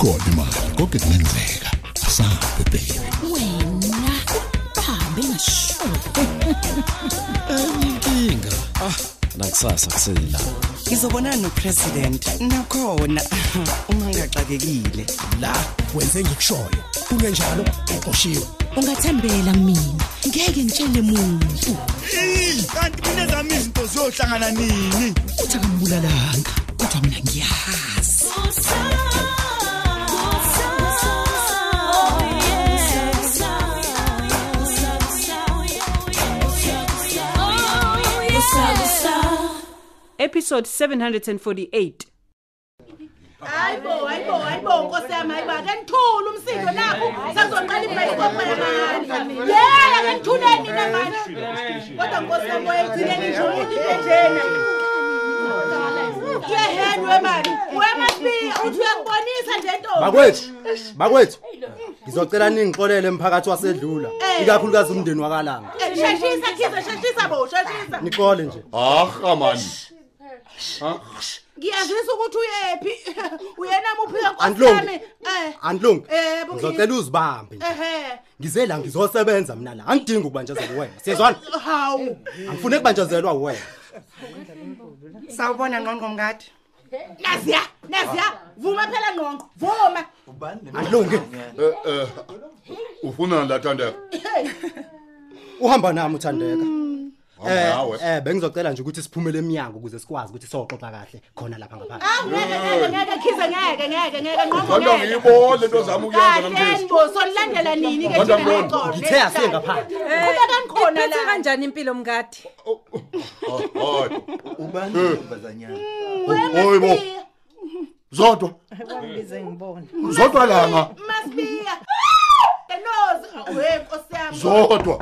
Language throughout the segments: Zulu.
ikhona imali konke kungenzeka asabe baby wena hambe ngisho inkinga ah nakusasa kusela ngizobonana nopresident. Nakhona. Uma ngaxakekile la wenze ngikushoyo. Kungenjalo uqoshiwe ungathembela mina. Ngeke ngitshele muntu. Kanti mina zami izinto ziyohlangana nini? Uthi akambulalanga kodwa mina ngiyazi. Episode 748 hayibo hayibo hayibo nkosi yami hayibo ake nithule umsindo lapho sakuzoqala ibhayisikopo yamani ye ake nithuleni nina manje kodwa nkosi yami oyegcineni nje umuntu injena yehenwe mani wemasibiya uthi uyangibonisa nje ntombi Bakwethu, bakwethu. Ngizocela ningixolele emphakathi wasedlula, Eh. ikakhulukazi umndeni wakalanga. Eh, sheshisa khize sheshisa bo sheshisa Nixole nje. aha mani ngiyazisa ukuthi uyephi uyena muphi yami eh Andilungi. Bukile. Ngizocela uzibambe nje. ehe Ngize la ngizosebenza mina la. Angidingi ukubanjezelwa wena. Siyezwana? hawu Angifuni ukubanjezelwa wena. sawubona ngqongqo mngadi naziya naziya vuma phela ngqongqo vuma Andilungi. eh eh ufuna ndathandeka Uhamba nami uthandeka. Hamba nawe. Eh, eh bengizocela nje ukuthi siphumele eminyango ukuze sikwazi ukuthi soxoxa kahle khona lapha ngaphandle. Ah, ngeke ngeke ngeke khize ngeke ngeke ngeke ngqongqo kodwa ngeke. ngiyibona into zami ukuyenza kahle namhlanje mbo solilandela nini ke Kodwa thina ngexolo Ngithe asiye ngaphandle. qhubeka nikhona iphethe la. kanjani impilo mngadi? Hayi ubani ntombazanyana? Hoyibo. zodwa. Ngize ngibone. Zodwa langa. Masibiya. Enozi. We nkosi yami. Zodwa.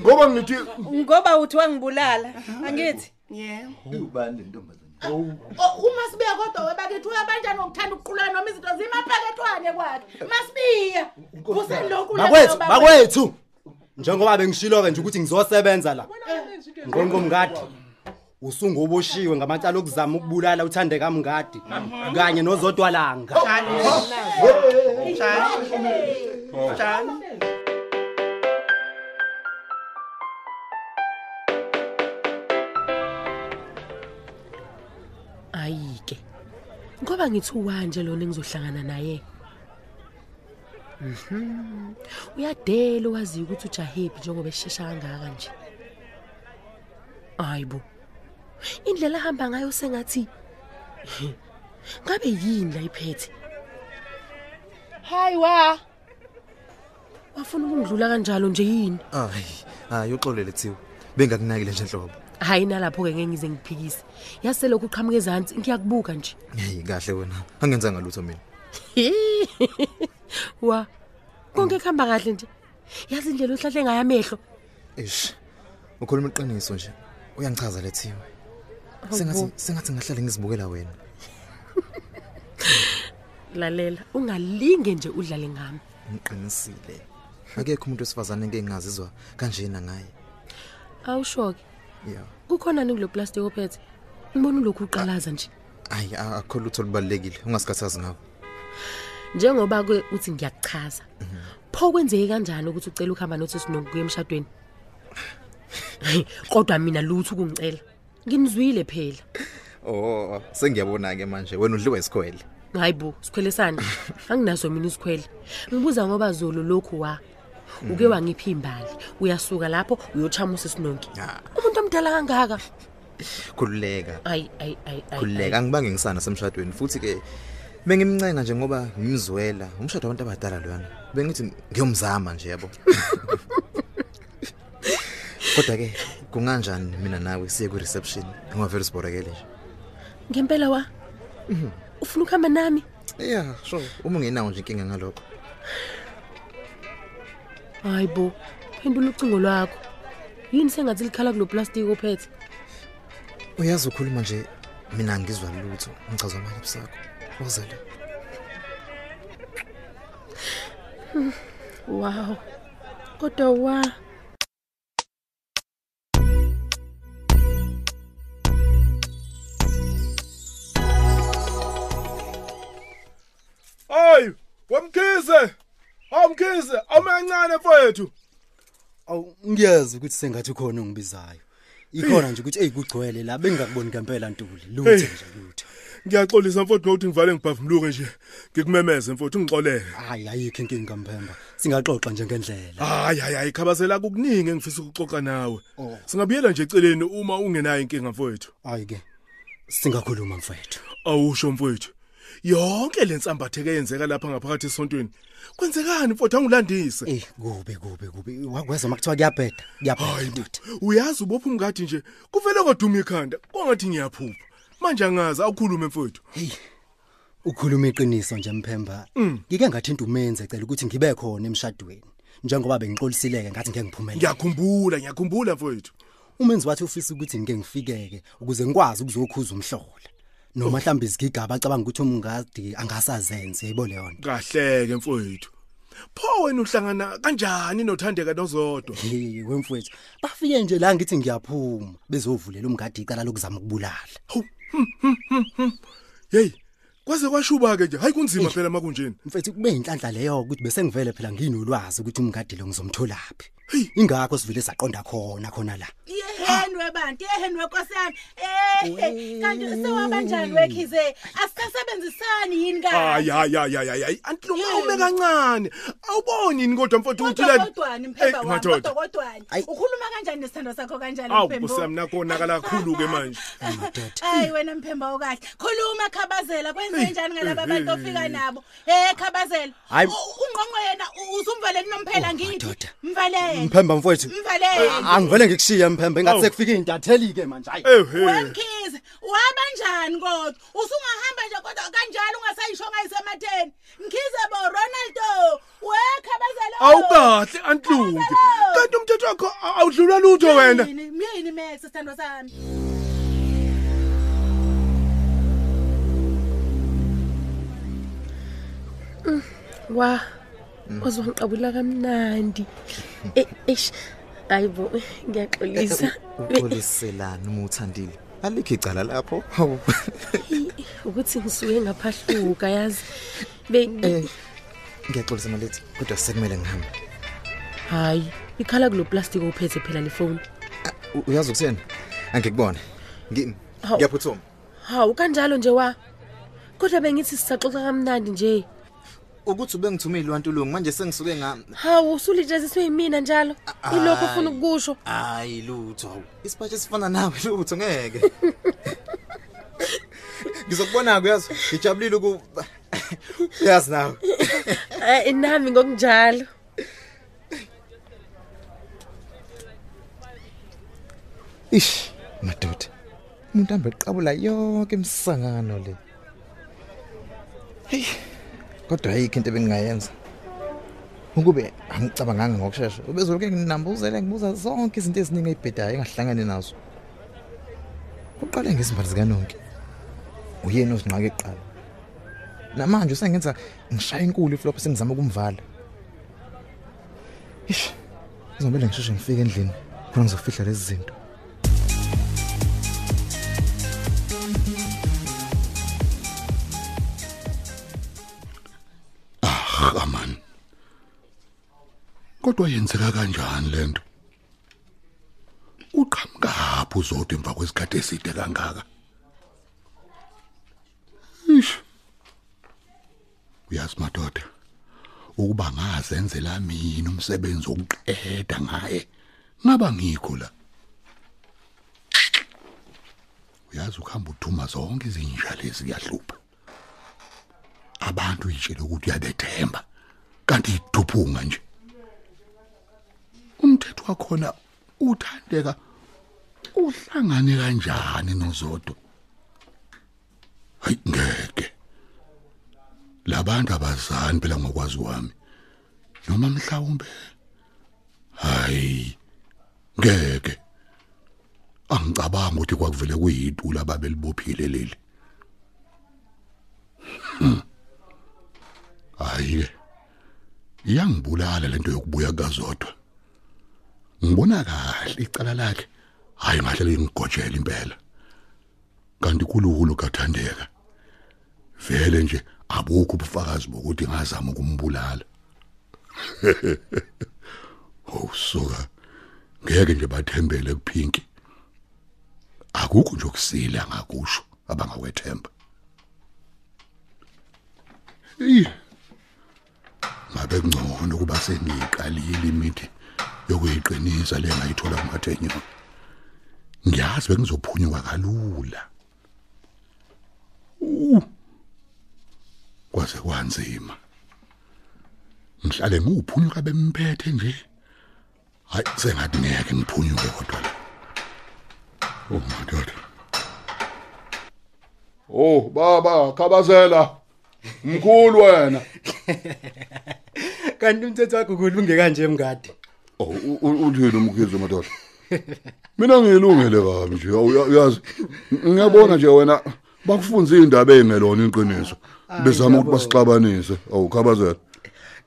Ngoba ngithi ngoba uthi wangibulala angithi. Yeah. Ubani le ntombazanyana Oh, uma sibiya kodwa webakithi uyabanjani ngokuthanda ukuqulana noma izinto zimaphakethwane kwakhe? Masibiya kuselokhu la Bakwethu, bakwethu. Njengoba bengishilo ke nje ukuthi ngizosebenza la. Ngqonqo mngadi. Usungoboshiwe ngamacala okuzama ukubulala uthandeka mngadi kanye nozodwa langa. njani njani ngoba ngithi uwanje lona engizohlangana naye Mhm. Uyadela wazi ukuthi ujahephi njengoba eshesha kangaka nje. Hayibo. Indlela ahamba ngayo sengathi ngabe yini la iphethe? Hayi wa. Wafuna ukungidlula kanjalo nje yini? hayi hayi uxolele thiwe bengakunakile nje enhlobo Hayi nalapho ke ngeke ngize ngiphikise. Yasele ukuqhamuka ezantsi ngiyakubuka nje. hey kahle wena. Angenzanga lutho mina. Wa konke kuhamba kahle nje. Yazi indlela ohlahle ngayo amehlo. Ish ukhuluma iqiniso nje. Uyangichaza lethiwe sengathi sengathi ngahlala ngizibukela wena. Lalela ungalinge nje udlale ngami. Ngiqinisile. Akekho umuntu wesifazane engeke ngazizwa kanjena ngaye. Awushoke. Yeah. Kukhona ni kulo plastic ophethe? Ngibona ulokhu uqalaza nje. Hayi a- akho lutho lubalekile ungasikhathazi ngawo. Njengoba ke uthi ngiyakuchaza pho kwenzeke kanjani ukuthi ucela ukuhamba nothi sinokuya emshadweni? Hayi, kodwa mina lutho ukungicela. Nginizwile phela. Oh sengiyabona ke manje wena udliwa isikhwele. Hayibo sikhwele sani? Anginaso mina isikhwele. Ngibuza ngoba zolo lokhu wa? Uke wangipha imbali uyasuka lapho uyochamusa isinonki Ya. umuntu omdala kangaka? Khululeka. Ayi ayi ayi ayi, khululeka angibange ngisana semshadweni futhi ke bengimncenga nje ngoba ngimzwela. Umshado wabantu abadala loyana bengithi ngiyomzama nje yabo. Kodwa ke kunganjani mina nawe siye ku reception ngivele siborekele nje. Ngempela wa? Ufuna ukuhamba nami? Yeah sure. Uma ungenawo nje inkinga ngalokho. Hayibo phendula ucingo lwakho. Yini sengathi likhala kulo plastic ophethe? Uyazi ukhuluma nje mina ngizwa lutho ngichazwa amali ebusakho wazela wow. Kodwa wa awumancane mfowethu. Awu ngiyeza ukuthi sengathi khona ungibizayo. Ikhona nje ukuthi hey kugcwele la bengakuboni ngempela ntuli. Lutho Hey. nje lutho. Ngiyaxolisa mfowethu ngokuthi ngivale ngibhavumuluke nje. Ngikumemeze mfowethu ungixolele. Hayi ayikho inkinga mphemba. Singaxoxa nje ngendlela. Hayi hayi hayi khabazela kukuningi engifisa ukuxoxa nawe. Singabuyela nje eceleni uma ungenayo inkinga mfowethu. Hayi ke. Singakhuluma mfowethu. Awusho mfowethu. Yonke lensambatheke yenzeka lapha ngaphakathi esontweni. Kwenzekani mfowethu angilandise? Eh kube kube kube. Wakweza makuthiwa kuyabheda. Kuyabheda. Uyazi ubopha umngadi nje kuvele koduma ikhanda. Kongathi ngiyaphupha. Manje angazi awukhulume mfowethu. Hey. Ukhuluma iqiniso nje mphemba. Mm. Ngike ngathinta umenze ecela ukuthi ngibe xhona emshadweni. Njengoba bengixolisileke ngathi ngeke ngiphumelele. Ngiyakhumbula, ngiyakhumbula mfowethu. Umenzi wathi ufisa ukuthi ngike ngifikeke ukuze ngikwazi ukuzokhuza umhlola. Noma mhlawumbe izigigaba acabanga ukuthi umngadi angasazenze yibo leyo nto. Kahleke mfowethu. Pho wena uhlangana kanjani nothandeka nozodwa? Hey wemfowethu. Bafike nje la ngithi ngiyaphuma bezovulela umngadi icala lokuzama ukubulala. Hey, kwaze kwashuba ke nje. Hayi kunzima phela makunjeni. Mfethu kube inhlanhla leyo ukuthi bese ngivele phela nginolwazi ukuthi umngadi lo ngizomtholaphi. Ingakho sivile saqonda khona khona la. Yeheni webantu yeheni wenkosiyami eh kanti sewabanjani wekhize? Asisasebenzisani yini Hayi kahle hayi hayi hayi. Hayi antilunga ume kancane. Awuboni yini kodwa mfowethu ukuthi kodwa la kodwani mphemba wami madoda. kodwa kodwani. Ukhuluma kanjani nesithando sakho kanjani Awu mphembo? Kusami nakonakala kakhulu ke manje. hayi wena mphemba okahle khuluma khabazela kwenze njani ngalaba bantu ofika nabo? Eh khabazela. Hayi. U- ungqongqo yena u- usumvalele nomphela ngithi? mvalele Mphemba mfowethu. mvalele Angivele ngikushije mphemba engathi Awu. Sekufika intatheli ke manje hayi. wemkhize wabanjani kodwa usungahamba nje kodwa kanjalo ungasayishonga isematheni mkhize bo ronaldo wekhabazela Awukahle antlungu. Kanti umthetho wakho awudlula lutho wena. myini max sithando sami Wa. Wazwangiqabula kamnandi. Eh eish. Hayibo ngiyaxolisa. Uxoliselana uma uthandile. Alikho icala lapho. Hawu. Ukuthi ngisuke ngaphahluka yazi. Bengi Ngiyaxolisa malethi kodwa sekumele ngihambe. hayi ikhala kulo plastic ophethe phela le phone. U- Uyazi ukuthena? Angikubona. Ngi Hawu. ngiyaphuthuma. Hawu kanjalo nje wa. Kodwa bengithi sisaxoxa kamnandi nje. Ukuthi ubengithumile wantulungu manje sengisuke nga Hawu usulitshaziswe yimina njalo. Ilokho ufuna ukusho. Hayi lutho. hawu. Isipatshe sifana nawe lutho ngeke. Ngizokubona kuyazi. Ngijabulile uku Yazi nawe. Eh nami ngokunjalo. Ish, madoda. Umuntu ambe eqabula yonke imisangano le. Hey. Kodwa ayikho into ebengingayenza. Ukube angicabanganga ngokusheshsha, ubezoloke nginambuzele ngibuza zonke izinto eziningi ezibhedayo engahlangane nazo. Uqale ngezimbali zikanonke. Uyena ozinqaka eqala. Namanje usengenza ngishaya inkulu iflop sengizama ukumvala. Ish. Ngizomela ngisheshe ngifike endlini khona ngizofihla lezi zinto. Ah man. Kodwa yenzeka kanjani lento? Uqhamuka uzodwa emva kwesikhathi eside kangaka. Ish. Uyazi madoda. Ukuba ngazenzela mina umsebenzi wokuqeda ngaye. Ngaba ngikho la. Uyazi ukuhamba uthuma zonke izinja lezi kuyahlupha. Abantu itshela ukuthi uyabethemba kanti iduphunga nje. Umthetho wakhona uthandeka uhlangane kanjani nozodwa. Hayi ngeke. Labantu abazani phela ngokwazi kwami. Noma mhlawumbe hayi ngeke. Angicabanga ukuthi kwakuvele kuyitula babelibophile leli. Hmm. Hayi ke. Iyangibulala lento yokubuya kazodwa. Ngibona kahle icala lakhe. Hayi ngahle lingigojela impela. Kanti kuluhulu kathandeka. Vele nje abukho ubufakazi bokuthi ngazama ukumbulala awusuka ngeke nje bathembele kuphinki akukho nje ukusila ngakusho abangakwethemba Eh. Ngabe kungcono kuba sengiqalile imithi yokuyiqinisa le ngayithola kumathenyo. Ngiyazi bengizophunyuka kalula. Kwaze kwanzima. Ngihlale nguphunyuka bemphethe nje. Hayi sengathi ngeke ngiphunyuke kodwa la. Oh madoda. Oh baba khabazela. Mkhulu wena. kanti umthetho wakho kulunge kanje mngadi? Oh u- u- uthini umkhizo madoda? Mina ngilungele kabi nje uya- uyazi ngiyabona nje wena bakufunza indaba engelona iqiniso bezama ukuthi basixabanise. Awukhabazela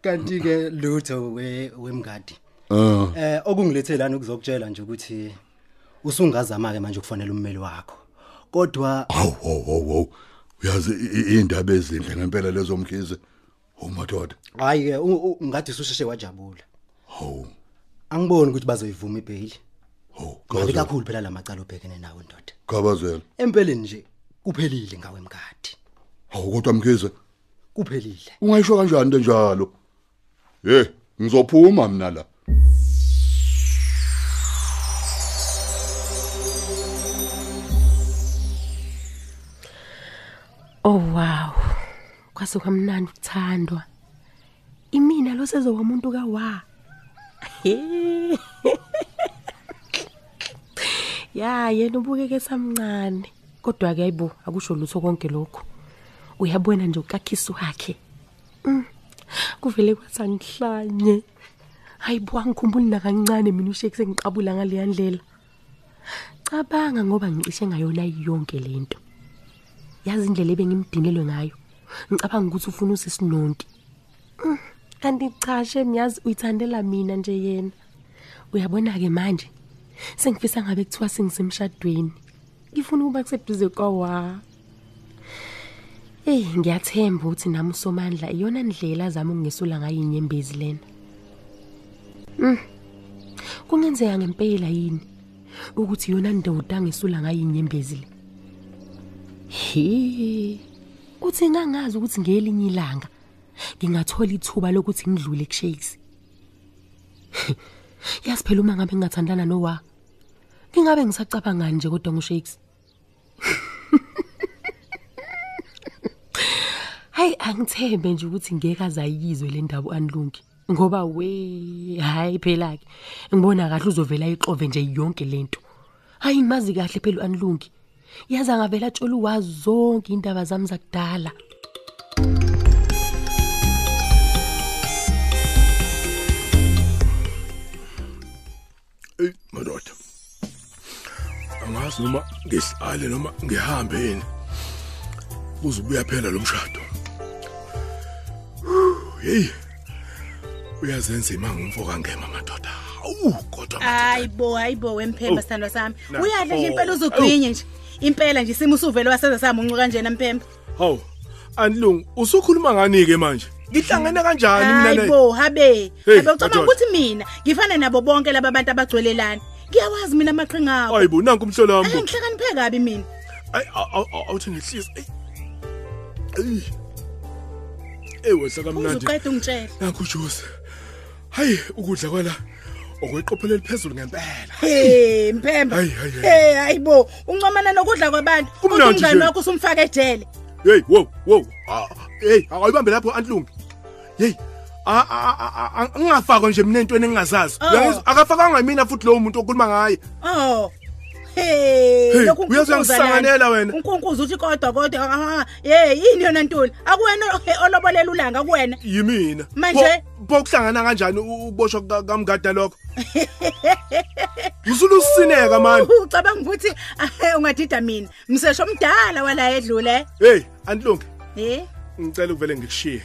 kanti ke lutho we wemngadi ah. eh okungilethelana ukuzokutshela nje ukuthi usungazama ke manje ukufonela ummeli wakho. Kodwa awu awu awu awu. uyazi i- i- indaba ezinhle ngempela lezo mkhize. Oh madoda hayi u- ngathi ususheshe wajabula. Awu angiboni ukuthi bazoyivuma ibail awu ngabe khabazela kakhulu phela lamacala obhekene nawe ndoda. Khabazela empeleni nje kuphelile ngawe mngadi. Awu kodwa mkhize kuphelile. Ungayisho kanjani into njalo hey ngizophuma mina la. Oh wow. Kwase kwamnandi ukuthandwa. Imina lo sezoba umuntu kawa. Ya, yena ubukeke samncane. Kodwa ke ayibo akusho lutho konke lokho. Uyabona nje ukakhisi wakhe. Mm. Kuvele kwasangihlanye. Hayibo angikhumbuli nakancane mina usheke sengiqabula ngale ndlela. Cabanga ngoba ngicishe ngayona yonke lento. yazi indlela ebengimdinelwe ngayo ngicabanga ukuthi ufuna usisinonke Mm, kanti cha shem yazi uyithandela mina nje yena. Uyabona ke manje sengifisa ngabe kuthiwa sengisemshadweni. Ngifuna ukuba kuseduze kwawa. Hey ngiyathemba ukuthi nami usomandla iyona ndlela zami ukungesula ngayo inyembezi lena. Mm. Kungenzeka ngempela yini ukuthi yona ndoda ngesula ngayo inyembezi le? He. Uthi ngangazi ukuthi ngelinye ilanga ngingathola ithuba lokuthi ngidlule kuShakes. Yazi phela uma ngabe ngingathandana nowa. Ngingabe ngisacabanga nje kodwa nguShakes. Hayi angithembe nje ukuthi ngeke azayizwe le ndaba uanlungi ngoba we hayi phela ke ngibona kahle uzovela ixove nje yonke lento. Hayi ngimazi kahle phela uanlungi. Yaza ngavela atshela uwazi zonke indaba zami zakudala Ey madoda. Angazi noma ngihlale noma ngihambe yini. Uzobuya phela lo mshado. Hey. Uyazenza imanga umfoka ngema madoda. Awu kodwa hayibo hayibo wemphemba Oh. sithandwa sami Na- uyadla nje oh. impela uzogwinye nje impela nje isimo usuvele wasenza samuncu kanjena mphemba Hawu. Anilungu usukhuluma ngani ke manje? Ngihlangene kanjani mina naye? hayibo habe Hey, habe ucabanga madoda. ukuthi mina ngifana nabo bonke laba bantu abagcwelelana ngiyawazi mina amaqhinga abo Hayibo nanku umhlolambo. Eh, ngihlakaniphe kabi mina Ay awuthi ngihlisi. Ey. Ey wehla kamnandi. uzuqeda ungitshela Nanku Jose. Hayi ukudla kwala okweqophelo eliphezulu ngempela. hey hayi. hey hayibo uncomana nokudla kwabantu nje. wakho usumfaka ejele Hey, wow, wow. Ah, hey, awuyibambe lapho antlungu. Hey. a- a- a- a- Angingafakwa nje mina entweni engingazazi. Oh. Uyangizwa akafakanga mina futhi lo muntu okhuluma ngaye. Oh. Lokhu uyangisanganela wena. Unkunkuza uthi kodwa kodwa ah, hey yini yona ntuli? Akuwena olobolela ulanga kuwena. Yimina. Manje? Pho kuhlangana kanjani uboshwa ka- kamgada lokho? Usulu usineka manje. Ucabanga ukuthi ah, ungadida mina. Msesho omdala wala edlule. Hey, antlungu. Eh? Ngicela uvele ngikushiye.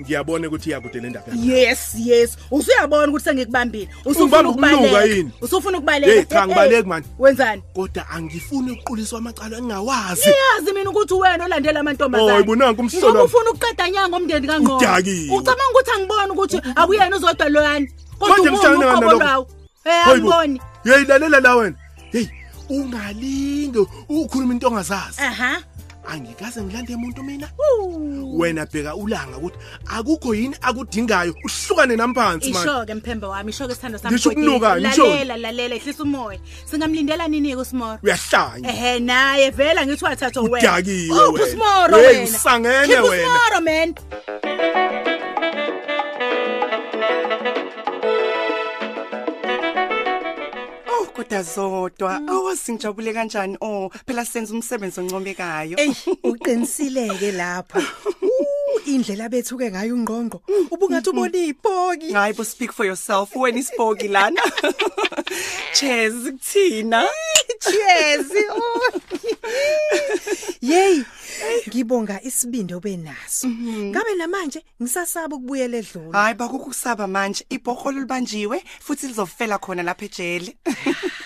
Ngiyabona ukuthi iyakude le ndaba yakho. yes yes usuyabona ukuthi sengikubambile Ungibamba ukuluka yini? usufuna ukubaleka Hey, cha ngibaleki man. wenzani Kodwa angifuni ukuquliswa amacala engingawazi. Iyazi mina ukuthi wena olandela amantombazane. Oh, ibonanga umhlolo Ngoba wami. ufuna ukuqeda nyanga omndeni kangqo. Udakile. Ucabanga ukuthi angiboni ukuthi akuyena uzodwa loyani. Manje ngihlangana uqobo nalokho. lwawo. Eh Hayibo. angiboni. Yeyilalela la wena. Hey, ungalinge ukhuluma into ongazazi. Aha. Angikaze ngilande umuntu mina. Wena bheka ulanga ukuthi akukho yini akudingayo uhlukane namphansi man. Ishoke mphembe wami, ishoke sithando sami. Ngisho Godini. ukunuka, ngisho. Lalela lalela ehlisa umoya. Singamlindela nini ke uSmoro? Uyahlanya. Ehe naye vela ngithi wathathwa wena. Udakiwe Oh, wena. uSmoro Hey, wena. usangene Khipha wena. uSmoro man. Kodwa zodwa awazi ngijabule kanjani oh phela senza umsebenzi oncomekayo Ey uqinisileke lapho. Uh, Indlela bethuke ngayo ungqongqo. Ubungathi ubona izipoki. Hayi bo speak for yourself wena isipoki lana Cheers kuthina Cheers. oh. Yey. Ngibonga isibindi obenaso. Ngabe namanje ngisasaba ukubuyela edlula. Hayi bakukusaba manje ibhokholo libanjiwe futhi lizofela khona lapha ejele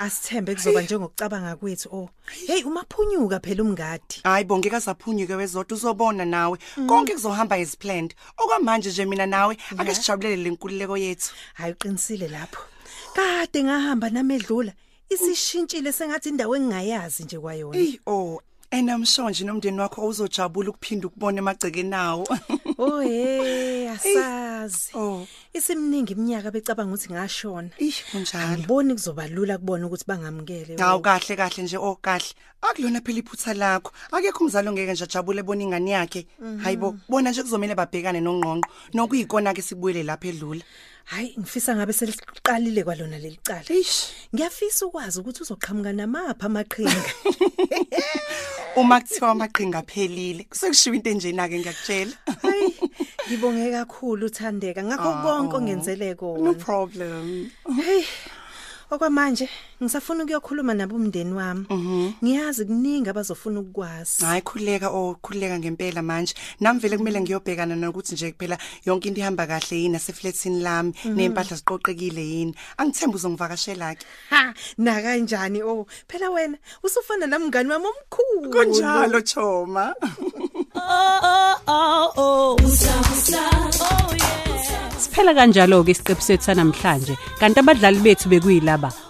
Asithembe kuzoba njengokucabanga kwethu. Oh. Hey umaphunyuka phela umngadi. Hayi bo ngeke saphunyuke wezodwa uzobona nawe konke kuzohamba as planned okwamanje nje mina nawe ake sijabulele lenkululeko yethu Hayi uqinisile lapho. Kade ngahamba namedlula. Isishintshile sengathi indawo engingayazi nje kwayona. Ey oh ena mshonje nomndeni wakho uzojabula ukuphinda ukubona emagceke nawo Oh hey asazi. Oh. Isimningi iminyaka becabanga ukuthi ngashona. Ish kunjalo. Ngiboni kuzoba lula kubona ukuthi bangamukele. Hawu kahle kahle nje oh kahle akulona phela iphutha lakho akekho umzalo ngeke nje ajabule bona ingane yakhe hayibo bona nje kuzomela babhekane nongqongqo nokuyikona ke sibuyele lapha edlula Hayi ngifisa ngabe seliqalile kwalona lelicala. Eish. Ngiyafisa ukwazi ukuthi uzoqhamuka namapha amaqhinga. uma kuthiwa amaqhinga aphelile kusekushiwa into enjena ke ngiyakutshela ngibonge kakhulu uthandeka ngakho konke ongenzele no kona. problem Hey. Okwamanje ngisafuna ukuyokhuluma nabo umndeni wami. Ngiyazi kuningi abazofuna ukukwazi. hayi khuleka oh khuleka ngempela manje. Nami vele kumele ngiyobhekana nokuthi nje kuphela yonke into ihamba kahle yini aseflatini lami nempahla ziqoqekile yini. Angithemba uzongivakashela ke Ha, na kanjani oh? Phela wena usufana namngani wami omkhulu. kunjalo choma. Siphela kanjalo ke isiqephu sethu sanamhlanje. Kanti abadlali bethu bekuyilaba.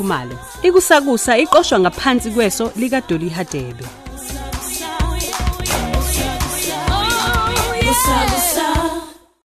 Khumalo. Ikusakusa iqoshwa ngaphansi kweso lika Dolly Hadebe. Usabusa